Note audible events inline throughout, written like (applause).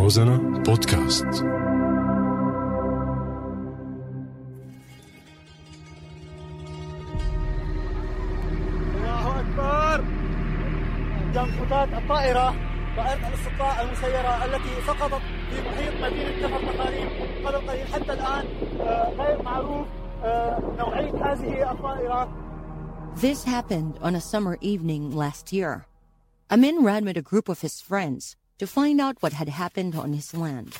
روزانا بودكاست الله اكبر ينقطات الطائره طائره الاستطلاع المسيره التي سقطت في محيط مدينه كفر تقاريب قبل قليل حتى الان آه، غير معروف آه، نوعيه هذه الطائره This happened on a summer evening last year. Amin ran with a group of his friends to find out what had happened on his land.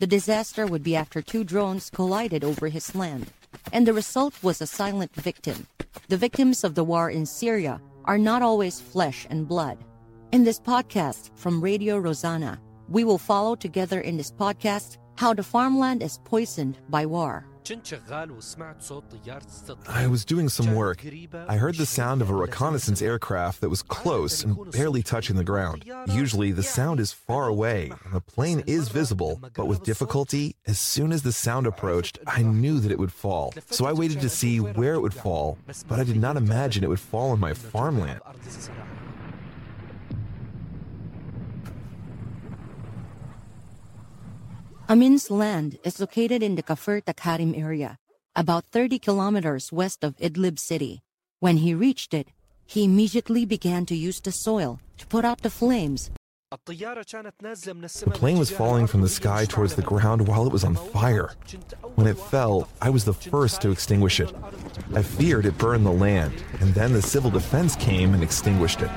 The disaster would be after two drones collided over his land, and the result was a silent victim. The victims of the war in Syria are not always flesh and blood. In this podcast from Radio Rozana, we will follow together in this podcast how the farmland is poisoned by war. I was doing some work. I heard the sound of a reconnaissance aircraft that was close and barely touching the ground. Usually, the sound is far away and the plane is visible, but with difficulty, as soon as the sound approached, I knew that it would fall. So I waited to see where it would fall, but I did not imagine it would fall on my farmland. Amin's land is located in the Kafir Takharim area, about 30 kilometers west of Idlib city. When he reached it, he immediately began to use the soil to put out the flames. The plane was falling from the sky towards the ground while it was on fire. When it fell, I was the first to extinguish it. I feared it burned the land, and then the civil defense came and extinguished it.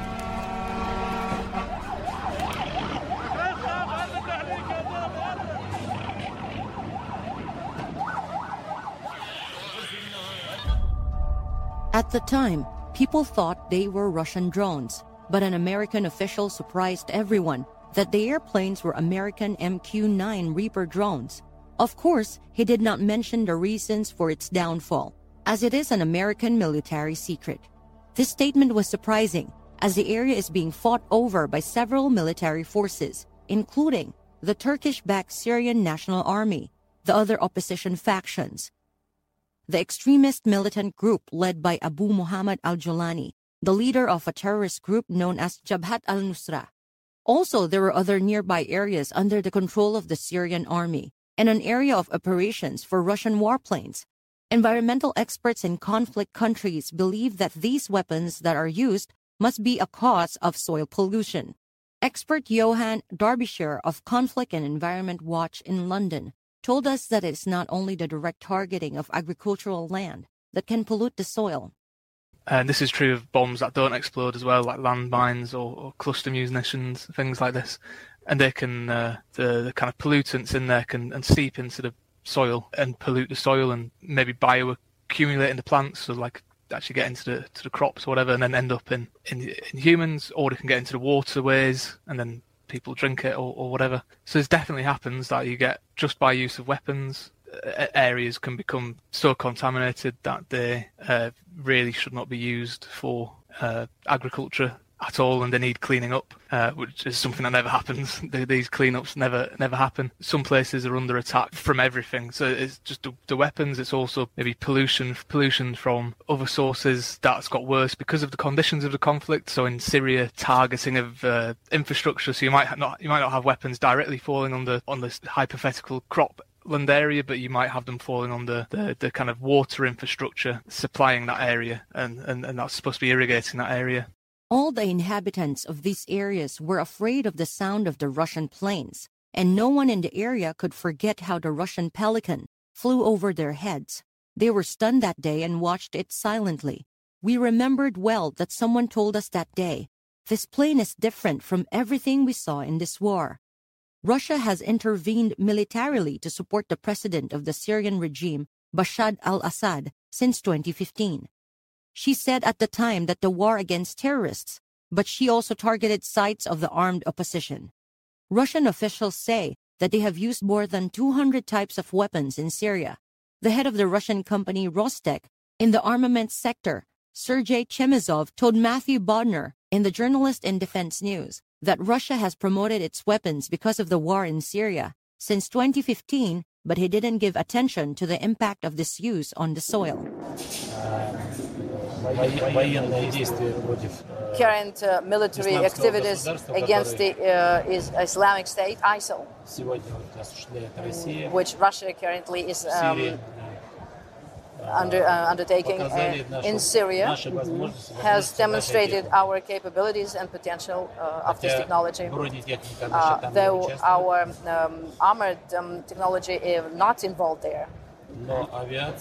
The time, people thought they were Russian drones, but an American official surprised everyone that the airplanes were American MQ 9 Reaper drones. Of course, he did not mention the reasons for its downfall, as it is an American military secret. This statement was surprising, as the area is being fought over by several military forces, including the Turkish backed Syrian National Army, the other opposition factions, the extremist militant group led by Abu Muhammad al Julani, the leader of a terrorist group known as Jabhat al Nusra. Also, there were other nearby areas under the control of the Syrian army and an area of operations for Russian warplanes. Environmental experts in conflict countries believe that these weapons that are used must be a cause of soil pollution. Expert Johan Darbyshire of Conflict and Environment Watch in London told us that it's not only the direct targeting of agricultural land that can pollute the soil. And this is true of bombs that don't explode as well, like landmines or, or cluster munitions, things like this. And they can, uh, the, the kind of pollutants in there can and seep into the soil and pollute the soil and maybe bioaccumulate in the plants, so like actually get into the to the crops or whatever, and then end up in, in, in humans, or they can get into the waterways and then people drink it or, or whatever. So it definitely happens that you get just by use of weapons, areas can become so contaminated that they uh, really should not be used for uh, agriculture at all, and they need cleaning up, uh, which is something that never happens. (laughs) These cleanups never never happen. Some places are under attack from everything, so it's just the, the weapons. It's also maybe pollution, pollution from other sources that's got worse because of the conditions of the conflict. So in Syria, targeting of uh, infrastructure. So you might not you might not have weapons directly falling on the on this hypothetical crop land area, but you might have them falling on the, the, the, kind of water infrastructure supplying that area, and, and, and that's supposed to be irrigating that area. All the inhabitants of these areas were afraid of the sound of the Russian planes, and no one in the area could forget how the Russian Pelican flew over their heads. They were stunned that day and watched it silently. We remembered well that someone told us that day, this plane is different from everything we saw in this war. Russia has intervened militarily to support the president of the Syrian regime, Bashar al-Assad, since 2015. She said at the time that the war against terrorists, but she also targeted sites of the armed opposition. Russian officials say that they have used more than 200 types of weapons in Syria. The head of the Russian company Rostec in the armaments sector, Sergei Chemezov, told Matthew Bodner in the Journalist in Defense News that Russia has promoted its weapons because of the war in Syria since 2015, but he didn't give attention to the impact of this use on the soil. Current uh, military activities against the uh, Islamic State, ISIL, which Russia currently is um, under, uh, undertaking uh, in Syria has demonstrated our capabilities and potential uh, of this technology. Uh, though our um, armored um, technology is not involved there.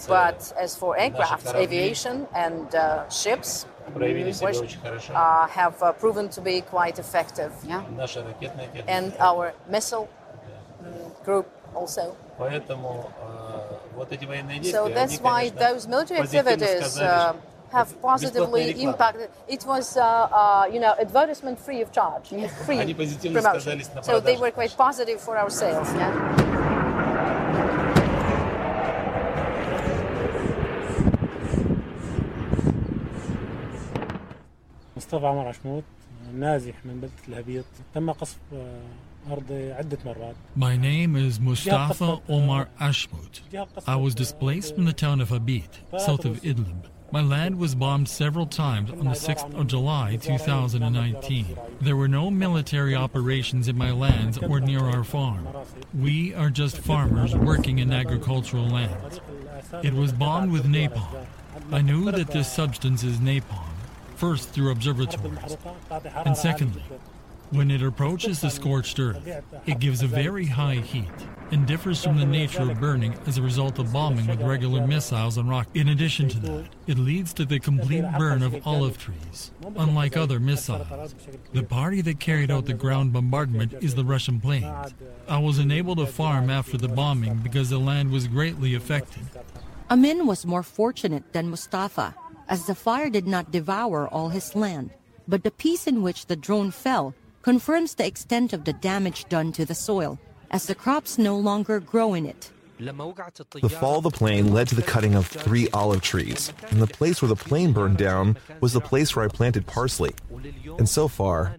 But as for aircraft, aviation, and uh, ships, which uh, have uh, proven to be quite effective. Yeah? And our missile mm, group also. So that's why those military activities uh, have positively impacted. It was, uh, uh, you know, advertisement free of charge, free promotion. So they were quite positive for our sales. Yeah. مصطفى عمر عشموت نازح من بلدة الهبيط تم قصف أرضي عدة مرات My name is Mustafa Omar Ashmut. I was displaced from the town of Abid, south of Idlib. My land was bombed several times on the 6th of July 2019. There were no military operations in my lands or near our farm. We are just farmers working in agricultural lands. It was bombed with napalm. I knew that this substance is napalm first through observatories, and secondly, when it approaches the scorched earth, it gives a very high heat and differs from the nature of burning as a result of bombing with regular missiles and rockets. In addition to that, it leads to the complete burn of olive trees, unlike other missiles. The party that carried out the ground bombardment is the Russian planes. I was unable to farm after the bombing because the land was greatly affected. Amin was more fortunate than Mustafa, as the fire did not devour all his land, but the piece in which the drone fell confirms the extent of the damage done to the soil, as the crops no longer grow in it. The fall of the plane led to the cutting of three olive trees, and the place where the plane burned down was the place where I planted parsley. And so far,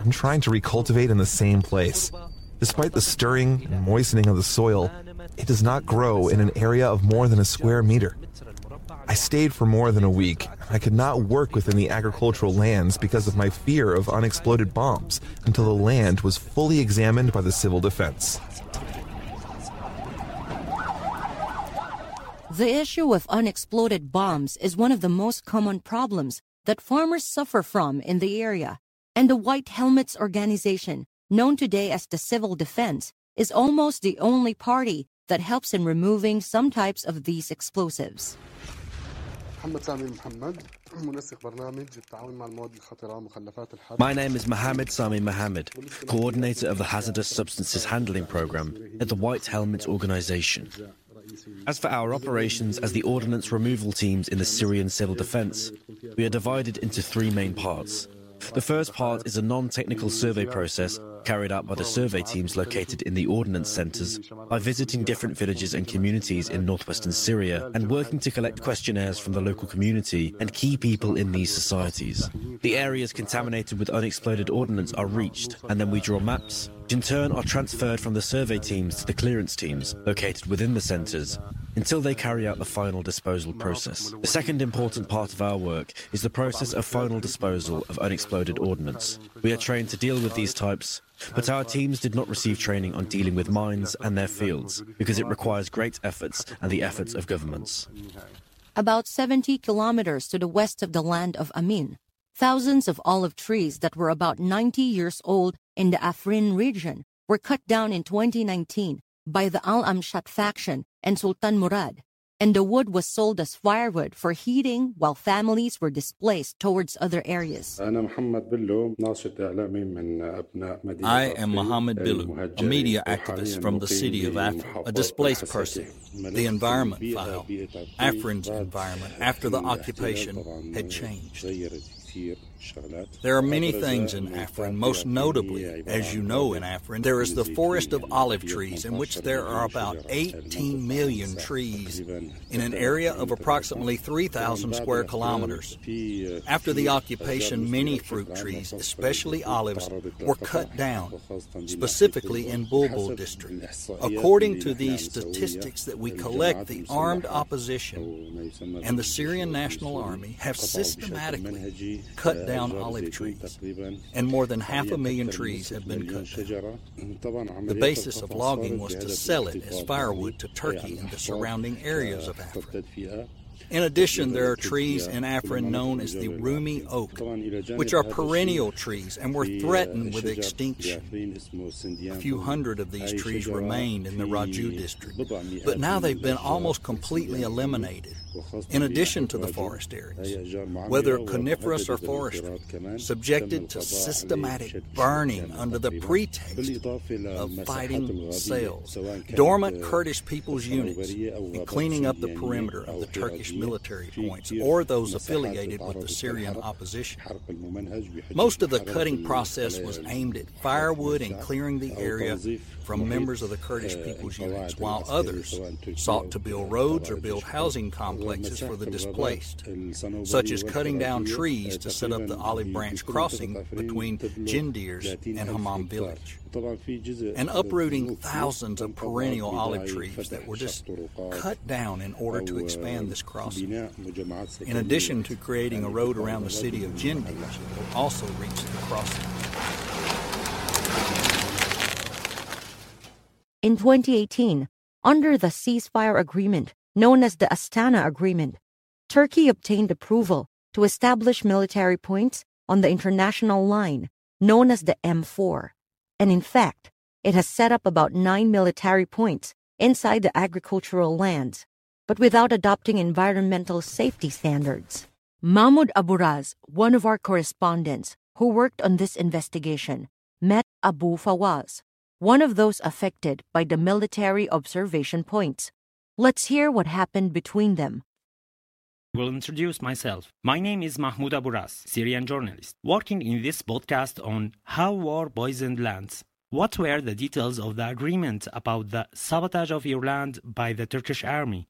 I'm trying to recultivate in the same place. Despite the stirring and moistening of the soil, it does not grow in an area of more than a square meter. I stayed for more than a week. I could not work within the agricultural lands because of my fear of unexploded bombs until the land was fully examined by the civil defense. The issue of unexploded bombs is one of the most common problems that farmers suffer from in the area, and the White Helmets organization, known today as the Civil Defense, is almost the only party that helps in removing some types of these explosives. My name is Mohammed Sami Mohammed, coordinator of the Hazardous Substances Handling Program at the White Helmets Organization. As for our operations as the ordnance removal teams in the Syrian civil defense, we are divided into three main parts. The first part is a non technical survey process carried out by the survey teams located in the ordnance centres by visiting different villages and communities in northwestern Syria and working to collect questionnaires from the local community and key people in these societies. The areas contaminated with unexploded ordnance are reached, and then we draw maps, which in turn are transferred from the survey teams to the clearance teams located within the centres until they carry out the final disposal process. The second important part of our work is the process of final disposal of unexploded ordnance. We are trained to deal with these types, but our teams did not receive training on dealing with mines and their fields because it requires great efforts and the efforts of governments. About 70 kilometers to the west of the land of Amin, thousands of olive trees that were about 90 years old in the Afrin region were cut down in 2019 by the Al Amshat faction and Sultan Murad, and the wood was sold as firewood for heating while families were displaced towards other areas. I am Mohammed Billu, a media activist from the city of Afrin, a displaced person. The environment file, Afrin's environment after the occupation had changed. There are many things in Afrin, most notably, as you know in Afrin, there is the forest of olive trees in which there are about 18 million trees in an area of approximately 3,000 square kilometers. After the occupation, many fruit trees, especially olives, were cut down, specifically in Bulbul district. According to the statistics that we collect, the armed opposition and the Syrian National Army have systematically cut down olive trees, and more than half a million trees have been cut down. The basis of logging was to sell it as firewood to Turkey and the surrounding areas of Afrin. In addition, there are trees in Afrin known as the Rumi oak, which are perennial trees and were threatened with extinction. A few hundred of these trees remained in the Raju district, but now they've been almost completely eliminated. In addition to the forest areas, whether coniferous or forestry, subjected to systematic burning under the pretext of fighting sales, dormant Kurdish people's units, and cleaning up the perimeter of the Turkish military points or those affiliated with the Syrian opposition. Most of the cutting process was aimed at firewood and clearing the area from members of the Kurdish people's units, while others sought to build roads or build housing complexes for the displaced, such as cutting down trees to set up the olive branch crossing between Jindirs and Hammam village, and uprooting thousands of perennial olive trees that were just cut down in order to expand this crossing. In addition to creating a road around the city of Jindirs, it will also reach the crossing. In 2018, under the ceasefire agreement known as the Astana Agreement, Turkey obtained approval to establish military points on the international line known as the M4. And in fact, it has set up about nine military points inside the agricultural lands, but without adopting environmental safety standards. Mahmoud Aburas, one of our correspondents who worked on this investigation, met Abu Fawaz, one of those affected by the military observation points. Let's hear what happened between them. Will introduce myself. My name is Mahmoud Aburas, Syrian journalist, working in this podcast on how war poisoned lands. What were the details of the agreement about the sabotage of your land by the Turkish army?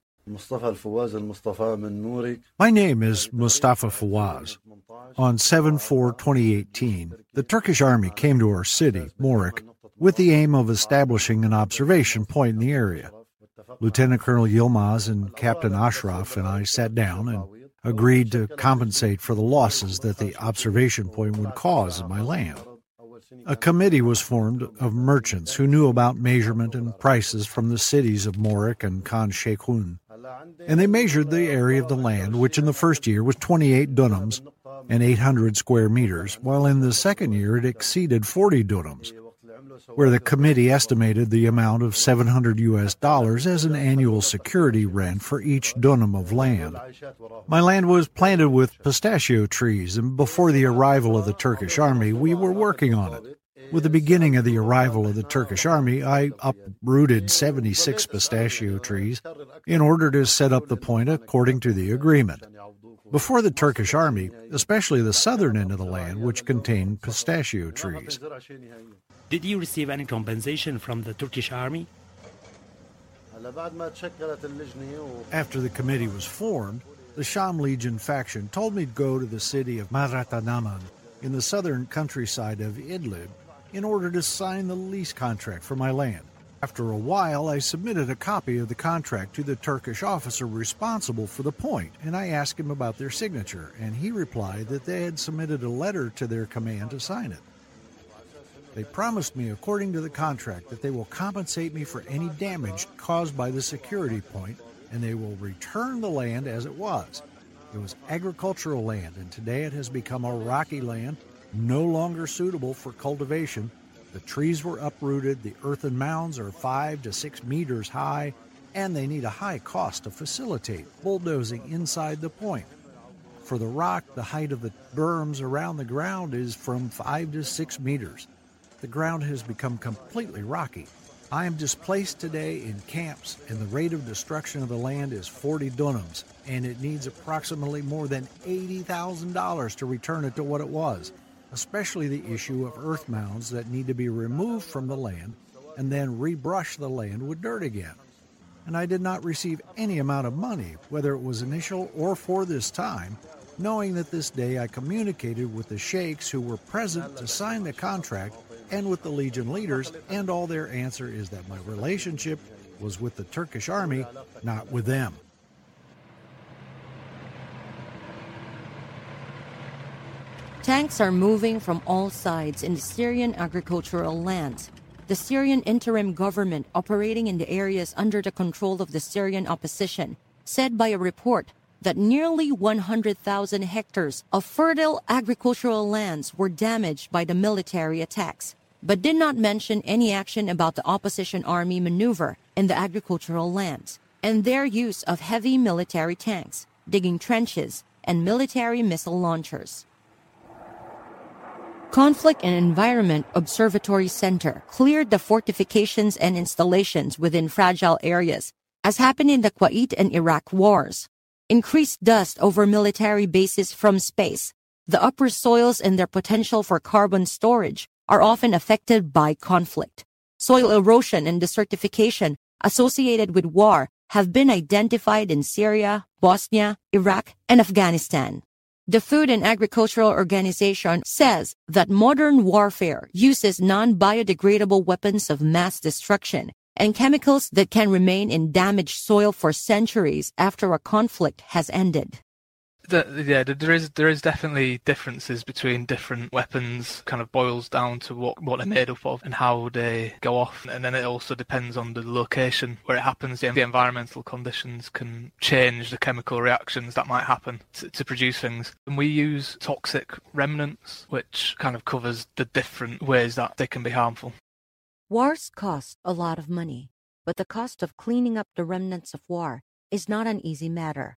My name is Mustafa Fawaz. On 7 4 2018, the Turkish army came to our city, Morik, with the aim of establishing an observation point in the area. Lieutenant Colonel Yilmaz and Captain Ashraf and I sat down and agreed to compensate for the losses that the observation point would cause in my land. A committee was formed of merchants who knew about measurement and prices from the cities of Morik and Khan Sheikhun. And they measured the area of the land, which in the first year was 28 dunams and 800 square meters, while in the second year it exceeded 40 dunams where the committee estimated the amount of 700 US dollars as an annual security rent for each dunam of land. My land was planted with pistachio trees, and before the arrival of the Turkish army, we were working on it. With the beginning of the arrival of the Turkish army, I uprooted 76 pistachio trees in order to set up the point according to the agreement. Before the Turkish army, especially the southern end of the land, which contained pistachio trees. Did you receive any compensation from the Turkish army? After the committee was formed, the Sham Legion faction told me to go to the city of Maratanaman in the southern countryside of Idlib in order to sign the lease contract for my land. After a while, I submitted a copy of the contract to the Turkish officer responsible for the point, and I asked him about their signature, and he replied that they had submitted a letter to their command to sign it. They promised me, according to the contract, that they will compensate me for any damage caused by the security point and they will return the land as it was. It was agricultural land, and today it has become a rocky land, no longer suitable for cultivation. The trees were uprooted, the earthen mounds are five to six meters high, and they need a high cost to facilitate bulldozing inside the point. For the rock, the height of the berms around the ground is from five to six meters. The ground has become completely rocky. I am displaced today in camps, and the rate of destruction of the land is 40 dunams, and it needs approximately more than $80,000 to return it to what it was, especially the issue of earth mounds that need to be removed from the land and then rebrush the land with dirt again. And I did not receive any amount of money, whether it was initial or for this time, knowing that this day I communicated with the sheikhs who were present to sign the contract and with the Legion leaders, and all their answer is that my relationship was with the Turkish army, not with them. Tanks are moving from all sides in the Syrian agricultural lands. The Syrian interim government, operating in the areas under the control of the Syrian opposition, said by a report that nearly 100,000 hectares of fertile agricultural lands were damaged by the military attacks, but did not mention any action about the opposition army maneuver in the agricultural lands and their use of heavy military tanks, digging trenches, and military missile launchers. Conflict and Environment Observatory Center cleared the fortifications and installations within fragile areas, as happened in the Kuwait and Iraq wars increased dust over military bases from space, the upper soils and their potential for carbon storage are often affected by conflict. Soil erosion and desertification associated with war have been identified in Syria, Bosnia, Iraq, and Afghanistan. The Food and Agricultural Organization says that modern warfare uses non-biodegradable weapons of mass destruction and chemicals that can remain in damaged soil for centuries after a conflict has ended. The, yeah, there is there is definitely differences between different weapons. Kind of boils down to what what they're made up of and how they go off, and then it also depends on the location where it happens. The, the environmental conditions can change the chemical reactions that might happen to, to produce things. And we use toxic remnants, which kind of covers the different ways that they can be harmful. Wars cost a lot of money, but the cost of cleaning up the remnants of war is not an easy matter.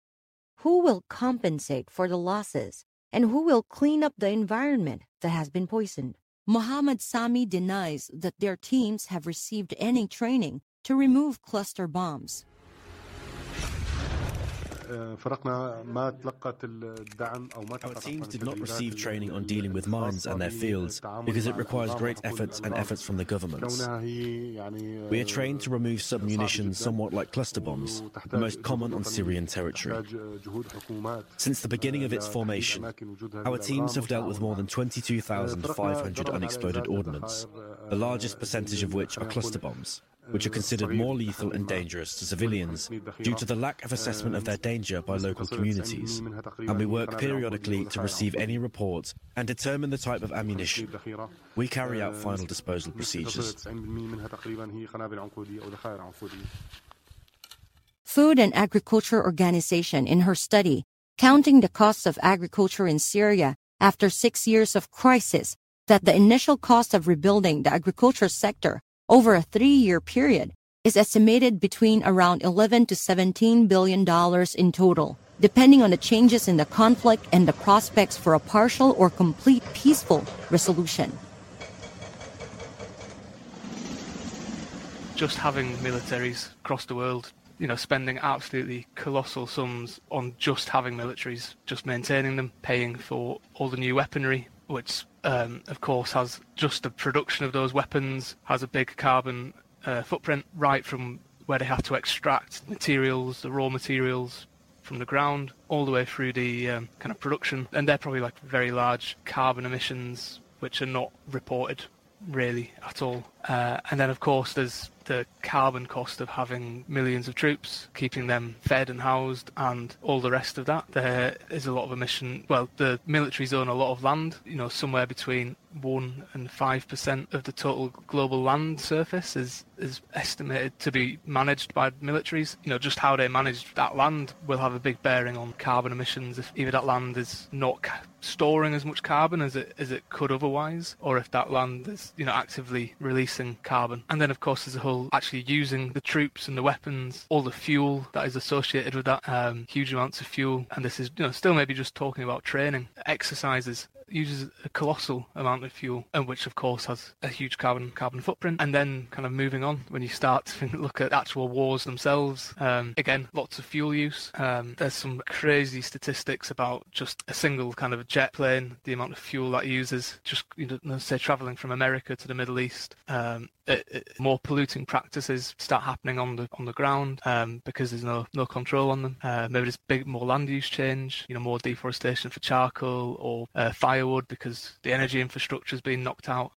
Who will compensate for the losses, and who will clean up the environment that has been poisoned? Mohammed Sami denies that their teams have received any training to remove cluster bombs. Our teams did not receive training on dealing with mines and their fields because it requires great efforts and efforts from the governments. We are trained to remove submunitions somewhat like cluster bombs, the most common on Syrian territory. Since the beginning of its formation, our teams have dealt with more than 22,500 unexploded ordnance, the largest percentage of which are cluster bombs which are considered more lethal and dangerous to civilians due to the lack of assessment of their danger by local communities. And we work periodically to receive any reports and determine the type of ammunition. We carry out final disposal procedures. Food and Agriculture Organization in her study, counting the costs of agriculture in Syria after six years of crisis, that the initial cost of rebuilding the agriculture sector over a three-year period is estimated between around 11 to 17 billion dollars in total, depending on the changes in the conflict and the prospects for a partial or complete peaceful resolution. Just having militaries across the world, you know, spending absolutely colossal sums on just having militaries, just maintaining them, paying for all the new weaponry, which um, of course has just the production of those weapons has a big carbon uh, footprint right from where they have to extract materials, the raw materials from the ground, all the way through the um, kind of production, and they're probably like very large carbon emissions which are not reported really at all. Uh, and then of course there's the carbon cost of having millions of troops, keeping them fed and housed, and all the rest of that. There is a lot of emission. Well, the militaries own a lot of land, you know, somewhere between 1 and 5% of the total global land surface is, is estimated to be managed by militaries. You know, just how they manage that land will have a big bearing on carbon emissions if either that land is not storing as much carbon as it, as it could otherwise, or if that land is, you know, actively releasing carbon. And then, of course, there's a whole actually using the troops and the weapons, all the fuel that is associated with that, um, huge amounts of fuel. And this is, you know, still maybe just talking about training, exercises uses a colossal amount of fuel, and which of course has a huge carbon carbon footprint. And then, kind of moving on, when you start to (laughs) look at actual wars themselves, um, again, lots of fuel use. Um, there's some crazy statistics about just a single kind of jet plane, the amount of fuel that uses. Just you know, say traveling from America to the Middle East, um, it, it, more polluting practices start happening on the on the ground um, because there's no no control on them. Uh, maybe there's big more land use change, you know, more deforestation for charcoal or uh, firewood because the energy infrastructure has been knocked out.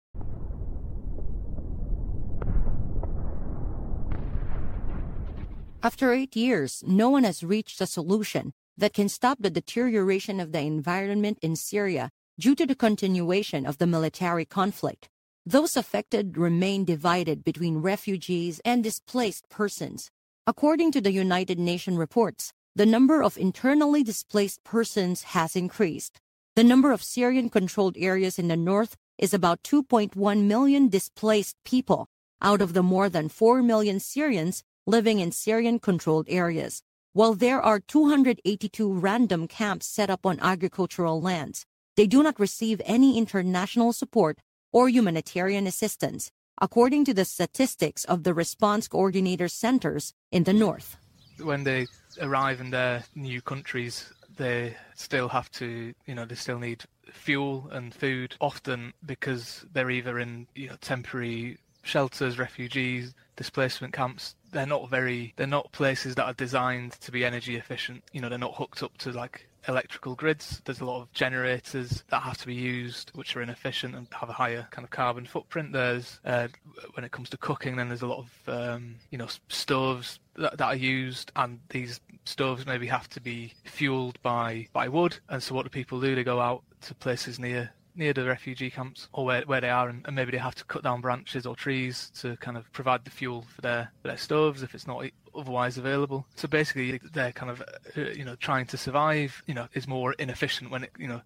After eight years, no one has reached a solution that can stop the deterioration of the environment in Syria due to the continuation of the military conflict. Those affected remain divided between refugees and displaced persons. According to the United Nations reports, the number of internally displaced persons has increased. The number of Syrian controlled areas in the north is about 2.1 million displaced people out of the more than 4 million Syrians living in Syrian controlled areas. While there are 282 random camps set up on agricultural lands, they do not receive any international support or humanitarian assistance, according to the statistics of the response coordinator centers in the north. When they arrive in their new countries, they still have to, you know, they still need fuel and food, often because they're either in, you know, temporary shelters, refugees, displacement camps. They're not very, they're not places that are designed to be energy efficient. You know, they're not hooked up to like electrical grids. There's a lot of generators that have to be used, which are inefficient and have a higher kind of carbon footprint. There's uh, when it comes to cooking, then there's a lot of um, you know stoves that, that, are used, and these stoves maybe have to be fueled by by wood. And so what do people do? They go out to places near near the refugee camps or where, where they are and, and, maybe they have to cut down branches or trees to kind of provide the fuel for their their stoves if it's not otherwise available so basically they're kind of uh, you know trying to survive you know is more inefficient when it you know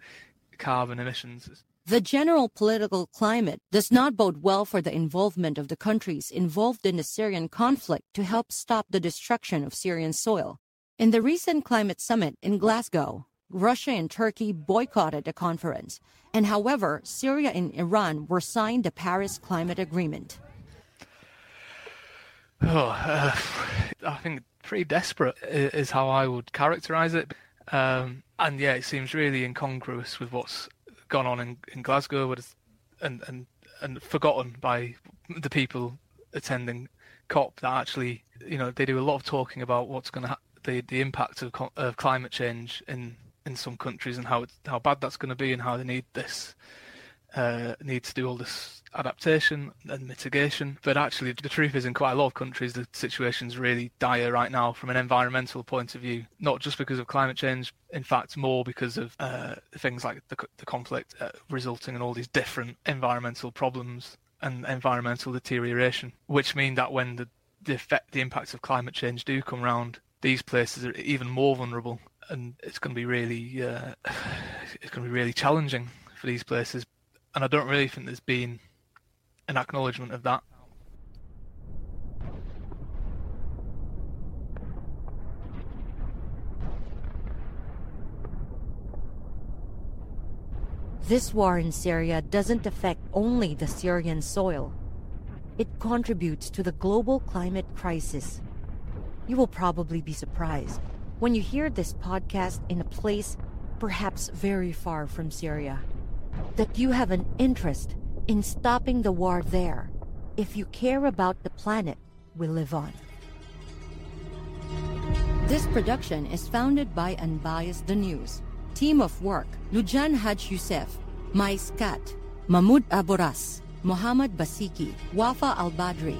carbon emissions the general political climate does not bode well for the involvement of the countries involved in the Syrian conflict to help stop the destruction of Syrian soil. In the recent climate summit in Glasgow, Russia and Turkey boycotted the conference, and however, Syria and Iran were signed the Paris Climate Agreement. (sighs) Oh, uh, I think pretty desperate is how I would characterize it. Um, and yeah, it seems really incongruous with what's gone on in, in Glasgow and, and, and forgotten by the people attending COP that actually, you know, they do a lot of talking about what's going to ha- the, the impact of, of climate change in in some countries and how how bad that's going to be and how they need this uh, need to do all this adaptation and mitigation. But actually, the truth is, in quite a lot of countries, the situation's really dire right now from an environmental point of view. Not just because of climate change, in fact, more because of uh, things like the, the conflict uh, resulting in all these different environmental problems and environmental deterioration, which mean that when the the effect, the impacts of climate change do come round, these places are even more vulnerable and it's going to be really uh, (sighs) it's going to be really challenging for these places. And I don't really think there's been an acknowledgement of that. This war in Syria doesn't affect only the Syrian soil. It contributes to the global climate crisis. You will probably be surprised when you hear this podcast in a place perhaps very far from Syria, that you have an interest in stopping the war there if you care about the planet we live on. This production is founded by Unbias The News. Team of work Lujan Haj Youssef, Mais Kat, Mahmoud Aburas, Muhammad Basiki, Wafa Al Badri,